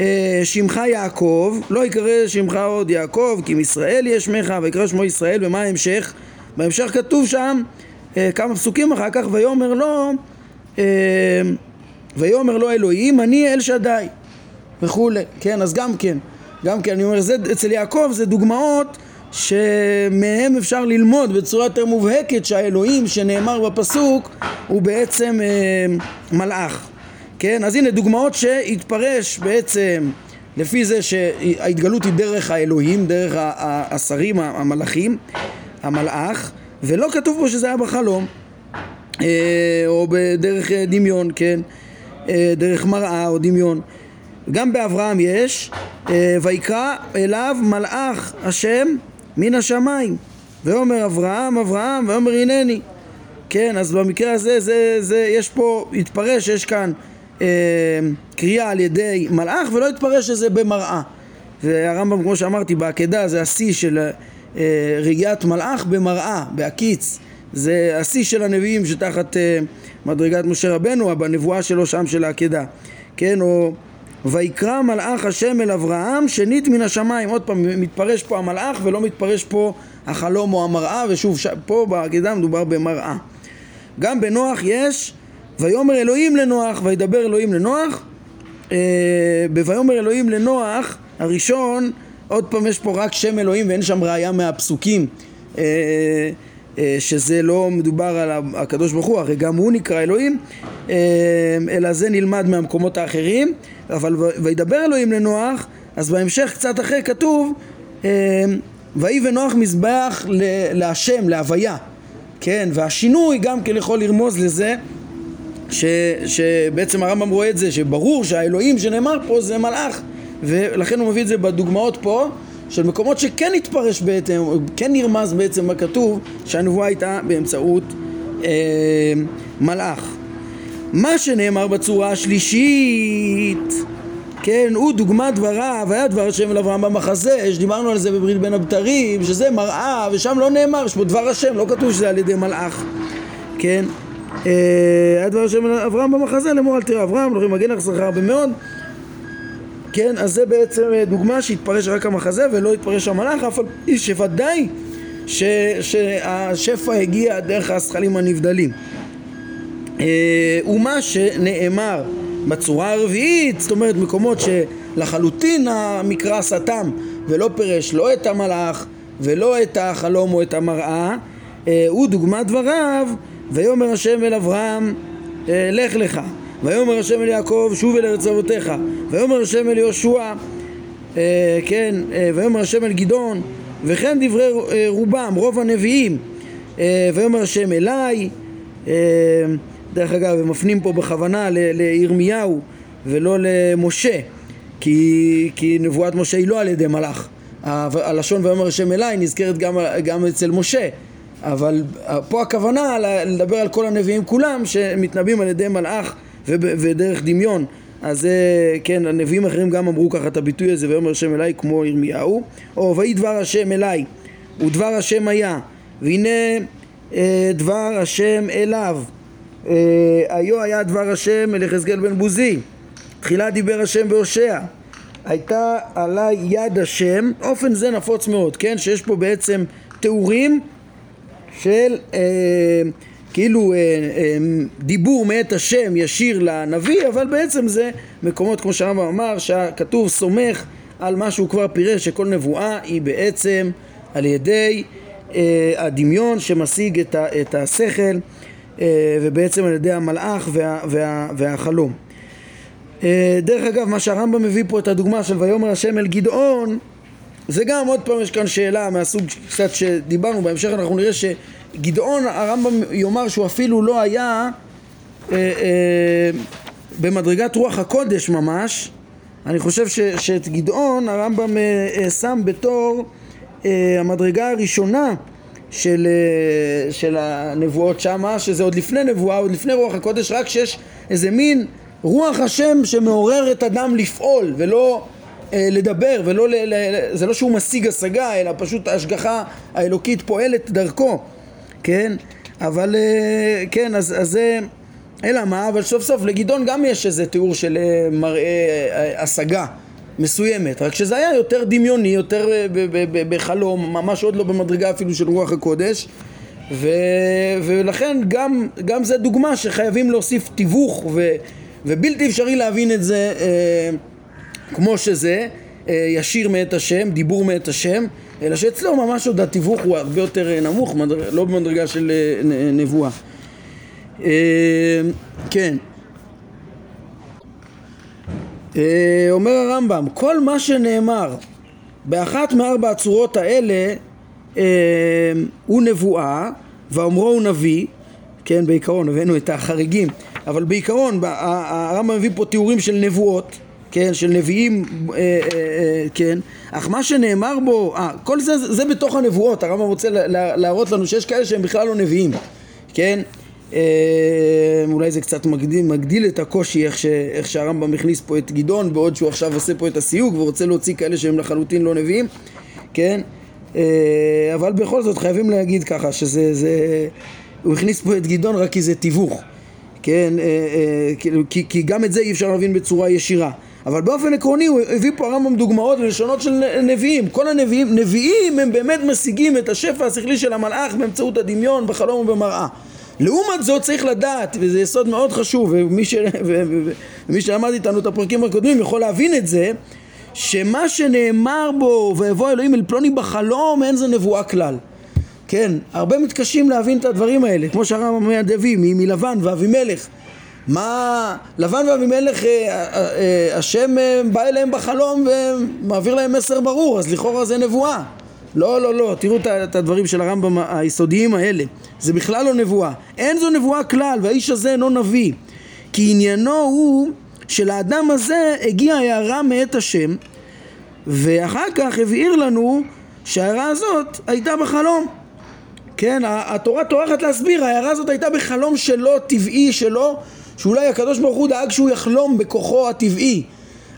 אה, שמך יעקב, לא יקרא שמך עוד יעקב, כי מישראל יש שמך, ויקרא שמו ישראל, ומה ההמשך? בהמשך כתוב שם אה, כמה פסוקים אחר כך, ויאמר לו אה, ויאמר לו אלוהים, אני אל שדי וכולי, כן, אז גם כן, גם כן, אני אומר, זה, אצל יעקב זה דוגמאות שמהם אפשר ללמוד בצורה יותר מובהקת שהאלוהים שנאמר בפסוק הוא בעצם אה, מלאך. כן? אז הנה דוגמאות שהתפרש בעצם לפי זה שההתגלות היא דרך האלוהים, דרך השרים, המלאכים, המלאך, ולא כתוב פה שזה היה בחלום, אה, או בדרך דמיון, כן? אה, דרך מראה או דמיון. גם באברהם יש, אה, ויקרא אליו מלאך השם מן השמיים. ואומר אברהם אברהם ואומר הנני. כן אז במקרה הזה זה, זה יש פה התפרש יש כאן אה, קריאה על ידי מלאך ולא התפרש שזה במראה. והרמב"ם כמו שאמרתי בעקדה זה השיא של אה, ראיית מלאך במראה בהקיץ זה השיא של הנביאים שתחת אה, מדרגת משה רבנו בנבואה שלו שם של העקדה. כן או ויקרא מלאך השם אל אברהם שנית מן השמיים. עוד פעם מתפרש פה המלאך ולא מתפרש פה החלום או המראה ושוב ש... פה בעקידה מדובר במראה. גם בנוח יש ויאמר אלוהים לנוח וידבר אלוהים לנוח. אה, בויאמר אלוהים לנוח הראשון עוד פעם יש פה רק שם אלוהים ואין שם ראייה מהפסוקים. אה, שזה לא מדובר על הקדוש ברוך הוא, הרי גם הוא נקרא אלוהים, אה, אלא זה נלמד מהמקומות האחרים, אבל וידבר אלוהים לנוח, אז בהמשך קצת אחרי כתוב אה, ויהי ונוח מזבח להשם, להוויה, כן, והשינוי גם כן יכול לרמוז לזה ש, שבעצם הרמב"ם רואה את זה, שברור שהאלוהים שנאמר פה זה מלאך ולכן הוא מביא את זה בדוגמאות פה של מקומות שכן התפרש בעצם, כן נרמז בעצם בכתוב שהנבואה הייתה באמצעות אה, מלאך. מה שנאמר בצורה השלישית, כן, הוא דוגמת דבריו, היה דבר השם אל אברהם במחזה, שדיברנו על זה בברית בין הבתרים, שזה מראה, ושם לא נאמר, יש פה דבר השם, לא כתוב שזה על ידי מלאך, כן, אה, היה דבר השם אל אברהם במחזה, לאמור אל תראה אברהם, אלוהים מגן לך שכר הרבה מאוד כן, אז זה בעצם אה, דוגמה שהתפרש רק המחזה ולא התפרש המלאך, אף על פי שוודאי ש, שהשפע הגיע דרך הזכלים הנבדלים. אה, ומה שנאמר בצורה הרביעית, זאת אומרת מקומות שלחלוטין המקרא סתם ולא פירש לא את המלאך ולא את החלום או את המראה, אה, הוא דוגמת דבריו, ויאמר השם אל אברהם לך לך ויאמר השם אל יעקב שוב אל ארץ אבותיך ויאמר השם אל יהושע אה, כן אה, ויאמר השם אל גדעון וכן דברי אה, רובם רוב הנביאים. אה, ויאמר השם אליי אה, דרך אגב הם מפנים פה בכוונה לירמיהו ולא למשה כי, כי נבואת משה היא לא על ידי מלאך. הלשון ויאמר השם אליי נזכרת גם, גם אצל משה. אבל פה הכוונה לדבר על כל הנביאים כולם שמתנבאים על ידי מלאך ודרך דמיון. אז כן, הנביאים האחרים גם אמרו ככה את הביטוי הזה, ויאמר השם אליי כמו ירמיהו, או ויהי דבר השם אליי, ודבר השם היה, והנה אה, דבר השם אליו, אה, היו היה דבר השם אל יחזקאל בן בוזי, תחילה דיבר השם בהושע, הייתה עליי יד השם, אופן זה נפוץ מאוד, כן, שיש פה בעצם תיאורים של אה, כאילו אה, אה, דיבור מאת השם ישיר לנביא, אבל בעצם זה מקומות כמו שהרמב"ם אמר, שהכתוב סומך על מה שהוא כבר פירש, שכל נבואה היא בעצם על ידי אה, הדמיון שמשיג את, ה, את השכל אה, ובעצם על ידי המלאך וה, וה, והחלום. אה, דרך אגב, מה שהרמב"ם מביא פה את הדוגמה של ויאמר השם אל גדעון זה גם עוד פעם יש כאן שאלה מהסוג קצת שדיברנו בהמשך אנחנו נראה שגדעון הרמב"ם יאמר שהוא אפילו לא היה אה, אה, במדרגת רוח הקודש ממש. אני חושב ש, שאת גדעון הרמב"ם אה, אה, שם בתור אה, המדרגה הראשונה של, אה, של הנבואות שמה שזה עוד לפני נבואה עוד לפני רוח הקודש רק שיש איזה מין רוח השם שמעורר את אדם לפעול ולא אה, לדבר ולא, ל, ל, זה לא שהוא משיג השגה אלא פשוט ההשגחה האלוקית פועלת דרכו כן אבל אה, כן אז, אז זה אלא מה אבל סוף סוף לגדעון גם יש איזה תיאור של אה, מראה השגה מסוימת רק שזה היה יותר דמיוני יותר בחלום ממש עוד לא במדרגה אפילו של רוח הקודש. ו, ולכן גם, גם זה דוגמה שחייבים להוסיף תיווך ו, ובלתי אפשרי להבין את זה אה, כמו שזה, אה, ישיר מאת השם, דיבור מאת השם, אלא שאצלו ממש עוד התיווך הוא הרבה יותר אה, נמוך, לא במדרגה של אה, נבואה. כן. אומר הרמב"ם, כל מה שנאמר באחת מארבע הצורות האלה הוא נבואה, ואומרו הוא נביא, כן בעיקרון הבאנו את החריגים, אבל בעיקרון הרמב"ם מביא פה תיאורים של נבואות כן, של נביאים, אה, אה, אה, כן, אך מה שנאמר בו, אה, כל זה, זה בתוך הנבואות, הרמב"ם רוצה לה, להראות לנו שיש כאלה שהם בכלל לא נביאים, כן, אולי זה קצת מגדיל, מגדיל את הקושי איך, ש, איך שהרמב"ם הכניס פה את גדעון, בעוד שהוא עכשיו עושה פה את הסיוג ורוצה להוציא כאלה שהם לחלוטין לא נביאים, כן, אבל בכל זאת חייבים להגיד ככה, שזה, זה, הוא הכניס פה את גדעון רק כי זה תיווך, כן, כי, כי גם את זה אי אפשר להבין בצורה ישירה. אבל באופן עקרוני הוא הביא פה הרמב"ם דוגמאות ולשונות של נביאים. כל הנביאים, נביאים הם באמת משיגים את השפע השכלי של המלאך באמצעות הדמיון, בחלום ובמראה. לעומת זאת צריך לדעת, וזה יסוד מאוד חשוב, ומי, ש... ומי שלמד איתנו את הפרקים הקודמים יכול להבין את זה, שמה שנאמר בו, ויבוא אלוהים אל פלוני בחלום, אין זו נבואה כלל. כן, הרבה מתקשים להבין את הדברים האלה, כמו שהרמב"ם מהדבי, מלבן ואבימלך. מה לבן ואבימלך, אה, אה, אה, השם בא אליהם בחלום ומעביר להם מסר ברור, אז לכאורה זה נבואה. לא, לא, לא, תראו את הדברים של הרמב"ם היסודיים האלה. זה בכלל לא נבואה. אין זו נבואה כלל, והאיש הזה אינו נביא. כי עניינו הוא שלאדם הזה הגיעה הערה מאת השם, ואחר כך הבהיר לנו שההערה הזאת הייתה בחלום. כן, התורה טורחת להסביר, ההערה הזאת הייתה בחלום שלו, טבעי שלו, שאולי הקדוש ברוך הוא דאג שהוא יחלום בכוחו הטבעי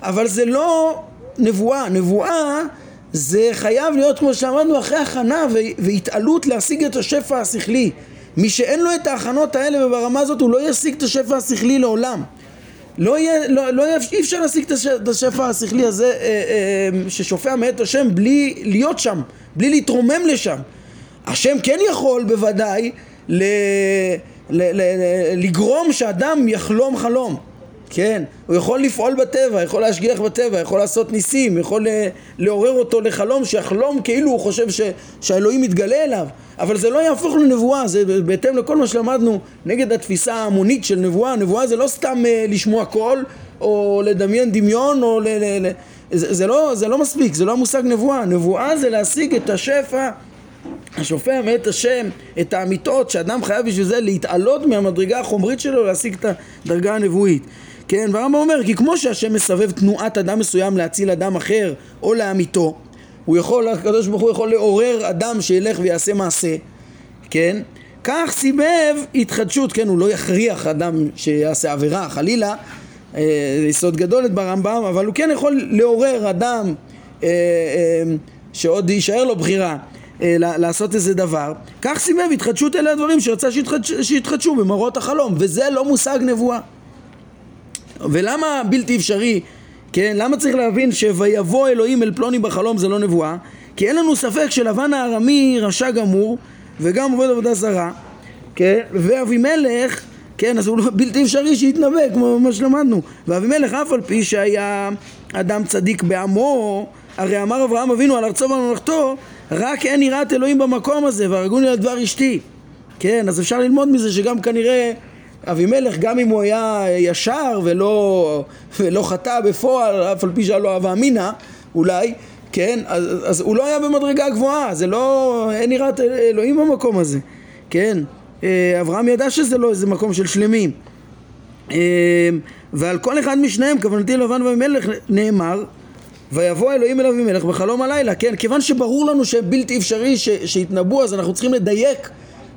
אבל זה לא נבואה, נבואה זה חייב להיות כמו שאמרנו אחרי הכנה והתעלות להשיג את השפע השכלי. מי שאין לו את ההכנות האלה וברמה הזאת הוא לא ישיג את השפע השכלי לעולם. לא יהיה, לא, לא יהיה, אי אפשר להשיג את השפע השכלי הזה אה, אה, ששופע מאת השם בלי להיות שם, בלי להתרומם לשם. השם כן יכול בוודאי ל... לגרום שאדם יחלום חלום. כן, הוא יכול לפעול בטבע, יכול להשגיח בטבע, יכול לעשות ניסים, יכול לעורר אותו לחלום שיחלום כאילו הוא חושב ש, שהאלוהים מתגלה אליו. אבל זה לא יהפוך לנבואה, זה בהתאם לכל מה שלמדנו נגד התפיסה ההמונית של נבואה. נבואה זה לא סתם uh, לשמוע קול או לדמיין דמיון או ל... ל, ל זה, זה, לא, זה לא מספיק, זה לא המושג נבואה. נבואה זה להשיג את השפע השופע מאת השם את האמיתות שאדם חייב בשביל זה להתעלות מהמדרגה החומרית שלו להשיג את הדרגה הנבואית. כן, והרמב"ם אומר כי כמו שהשם מסבב תנועת אדם מסוים להציל אדם אחר או לאמיתו הוא יכול, הקדוש ברוך הוא יכול לעורר אדם שילך ויעשה מעשה. כן? כך סיבב התחדשות, כן, הוא לא יכריח אדם שיעשה עבירה, חלילה, אה, זה יסוד גדול ברמב"ם, אבל הוא כן יכול לעורר אדם אה, אה, שעוד יישאר לו בחירה לעשות איזה דבר. כך סיבב התחדשות אלה הדברים שרצה שיתחדש, שיתחדשו במראות החלום, וזה לא מושג נבואה. ולמה בלתי אפשרי, כן? למה צריך להבין שויבוא אלוהים אל פלוני בחלום זה לא נבואה? כי אין לנו ספק שלבן הארמי רשע גמור וגם עובד עבודה זרה, כן? ואבימלך, כן, אז הוא לא בלתי אפשרי שיתנבא, כמו מה שלמדנו. ואבימלך אף על פי שהיה אדם צדיק בעמו, הרי אמר אברהם אבינו על ארצו וממלכתו, רק אין יראת אלוהים במקום הזה, והרגוני על דבר אשתי. כן, אז אפשר ללמוד מזה שגם כנראה אבימלך, גם אם הוא היה ישר ולא, ולא חטא בפועל, אף על פי שהיה לו אהבה אמינא, אולי, כן, אז, אז הוא לא היה במדרגה גבוהה, זה לא, אין יראת אלוהים במקום הזה, כן, אה, אברהם ידע שזה לא איזה מקום של שלמים. אה, ועל כל אחד משניהם, כוונתי לבן ואבימלך, נאמר ויבוא אלוהים אל אבימלך בחלום הלילה, כן, כיוון שברור לנו שבלתי אפשרי שיתנבאו אז אנחנו צריכים לדייק.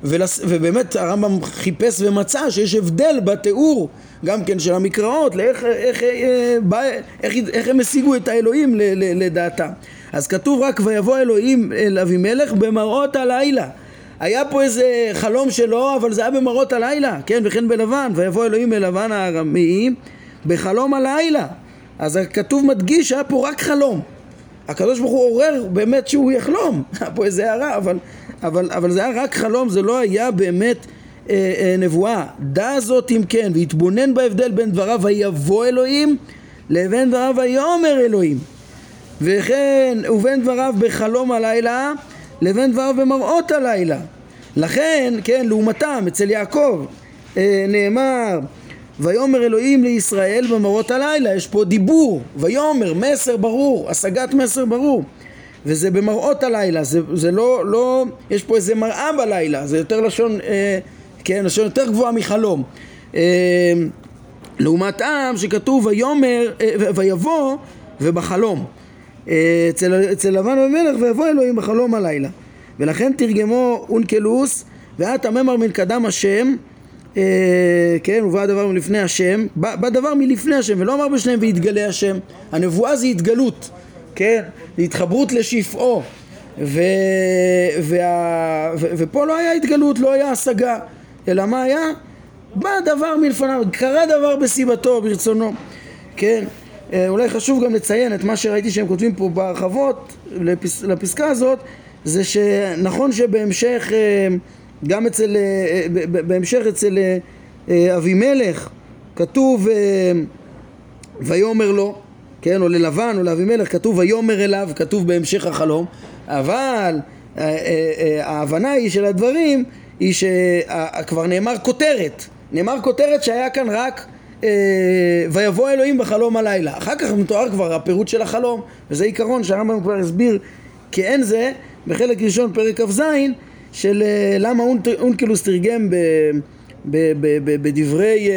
ולס... ובאמת הרמב"ם חיפש ומצא שיש הבדל בתיאור גם כן של המקראות לאיך איך, אה, בא, איך, איך הם השיגו את האלוהים ל, ל, לדעתם. אז כתוב רק ויבוא אלוהים אל אבימלך במראות הלילה. היה פה איזה חלום שלו אבל זה היה במראות הלילה. כן וכן בלבן. ויבוא אלוהים אל לבן הארמי בחלום הלילה אז הכתוב מדגיש שהיה פה רק חלום הקדוש ברוך הוא עורר באמת שהוא יחלום היה פה איזה הערה אבל אבל, אבל זה היה רק חלום, זה לא היה באמת אה, אה, נבואה. דע זאת אם כן, והתבונן בהבדל בין דבריו ויבוא אלוהים לבין דבריו ויאמר אלוהים. וכן, ובין דבריו בחלום הלילה לבין דבריו במראות הלילה. לכן, כן, לעומתם, אצל יעקב אה, נאמר ויאמר אלוהים לישראל במראות הלילה, יש פה דיבור, ויאמר, מסר ברור, השגת מסר ברור. וזה במראות הלילה, זה, זה לא, לא, יש פה איזה מראה בלילה, זה יותר לשון, אה, כן, לשון יותר גבוהה מחלום. אה, לעומתם שכתוב ויאמר, אה, ויבוא ובחלום. אה, אצל, אצל לבן ומלך ויבוא אלוהים בחלום הלילה. ולכן תרגמו אונקלוס ואת הממר מן קדם השם כן, ובא הדבר מלפני השם, בא, בא דבר מלפני השם, ולא אמר בשניהם ויתגלה השם. הנבואה זה התגלות. כן? התחברות לשפעו ו... וה... ו... ופה לא היה התגלות, לא היה השגה אלא מה היה? בא דבר מלפניו, קרה דבר בסיבתו, ברצונו כן? אה, אולי חשוב גם לציין את מה שראיתי שהם כותבים פה בהרחבות לפס... לפסקה הזאת זה שנכון שבהמשך אה, גם אצל, אה, בהמשך אצל אבימלך כתוב ויאמר לו כן, או ללבן או לאבימלך, כתוב ויאמר אליו, כתוב בהמשך החלום, אבל אה, אה, אה, ההבנה היא של הדברים היא שכבר נאמר כותרת, נאמר כותרת שהיה כאן רק ויבוא אלוהים בחלום הלילה. אחר כך מתואר כבר הפירוט של החלום, וזה עיקרון שהרמב"ם כבר הסביר כאין זה בחלק ראשון פרק כ"ז של למה אונקלוס תרגם בדברי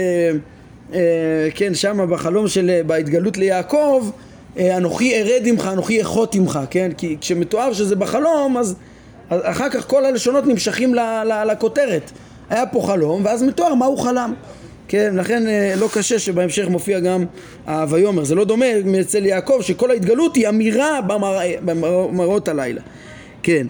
אה, כן, שם בחלום של, בהתגלות ליעקב, אה, אנוכי ארד עמך, אנוכי אחות עמך, כן? כי כשמתואר שזה בחלום, אז, אחר כך כל הלשונות נמשכים לכותרת. היה פה חלום, ואז מתואר מה הוא חלם. כן, לכן אה, לא קשה שבהמשך מופיע גם ה"ויאמר". זה לא דומה אצל יעקב שכל ההתגלות היא אמירה במרא, במראות הלילה. כן.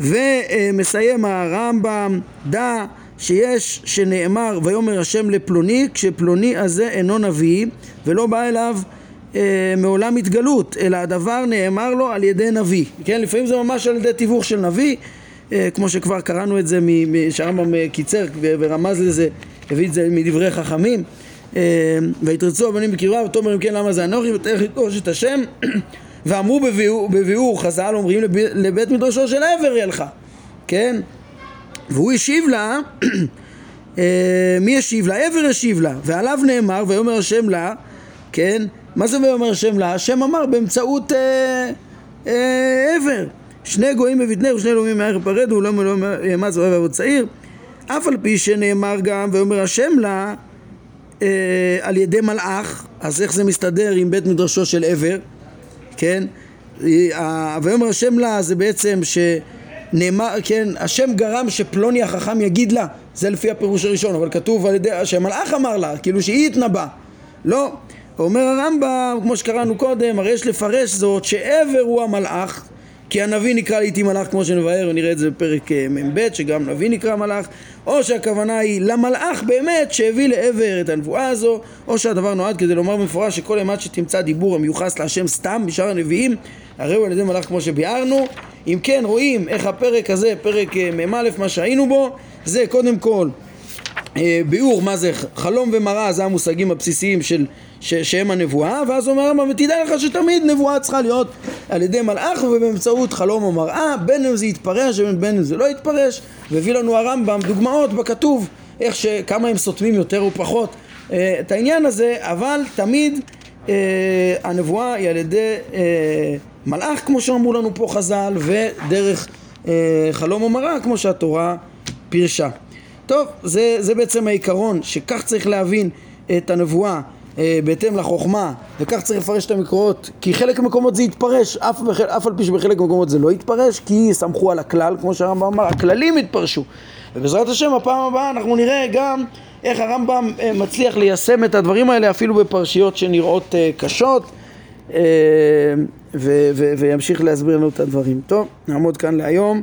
ומסיים הרמב"ם, דע שיש שנאמר ויאמר השם לפלוני כשפלוני הזה אינו נביא ולא בא אליו אה, מעולם התגלות אלא הדבר נאמר לו על ידי נביא. כן לפעמים זה ממש על ידי תיווך של נביא אה, כמו שכבר קראנו את זה שהרמב"ם אה, קיצר ורמז לזה הביא את זה מדברי חכמים אה, ויתרצו הבנים בקרבה ותאמר אם כן למה זה אנוכי ותלך לדרוש את השם ואמרו בביאור חז"ל אומרים לבית מדרשו של עבר ילך כן והוא השיב לה, אה, מי השיב לה? עבר השיב לה, ועליו נאמר, ויאמר השם לה, כן? מה זה ויאמר השם לה? השם אמר באמצעות אה, אה, עבר. שני גויים בבטנך ושני אלוהים מהערך פרדו, לא מלוא ימץ ואוהב אבות צעיר. אף על פי שנאמר גם, ויאמר השם לה, אה, על ידי מלאך, אז איך זה מסתדר עם בית מדרשו של עבר, כן? ויאמר השם לה זה בעצם ש... נאמר, כן, השם גרם שפלוני החכם יגיד לה, זה לפי הפירוש הראשון, אבל כתוב על ידי, שהמלאך אמר לה, כאילו שהיא התנבא. לא, אומר הרמב"ם, כמו שקראנו קודם, הרי יש לפרש זאת שעבר הוא המלאך, כי הנביא נקרא לעיתים מלאך כמו שנבהר ונראה את זה בפרק אה, מ"ב שגם נביא נקרא מלאך או שהכוונה היא למלאך באמת שהביא לעבר את הנבואה הזו או שהדבר נועד כדי לומר במפורש שכל אימת שתמצא דיבור המיוחס להשם סתם משאר הנביאים הרי הוא על ידי מלאך כמו שביארנו. אם כן רואים איך הפרק הזה, פרק אה, מ"א מה שהיינו בו זה קודם כל ביאור מה זה חלום ומראה זה המושגים הבסיסיים של ש- שהם הנבואה, ואז אומר הרמב"ם, ותדע לך שתמיד נבואה צריכה להיות על ידי מלאך ובאמצעות חלום או מראה, בין אם זה יתפרש ובין אם זה לא יתפרש, והביא לנו הרמב"ם דוגמאות בכתוב, איך ש... כמה הם סותמים יותר או פחות אה, את העניין הזה, אבל תמיד אה, הנבואה היא על ידי אה, מלאך, כמו שאמרו לנו פה חז"ל, ודרך אה, חלום או מראה, כמו שהתורה פירשה. טוב, זה, זה בעצם העיקרון, שכך צריך להבין את הנבואה אה, בהתאם לחוכמה, וכך צריך לפרש את המקורות, כי חלק מהמקומות זה יתפרש, אף, אף על פי שבחלק מהמקומות זה לא יתפרש, כי סמכו על הכלל, כמו שהרמב"ם אמר, הכללים יתפרשו. ובעזרת השם, הפעם הבאה אנחנו נראה גם איך הרמב"ם אה, מצליח ליישם את הדברים האלה אפילו בפרשיות שנראות אה, קשות, אה, ו- ו- וימשיך להסביר לנו את הדברים. טוב, נעמוד כאן להיום.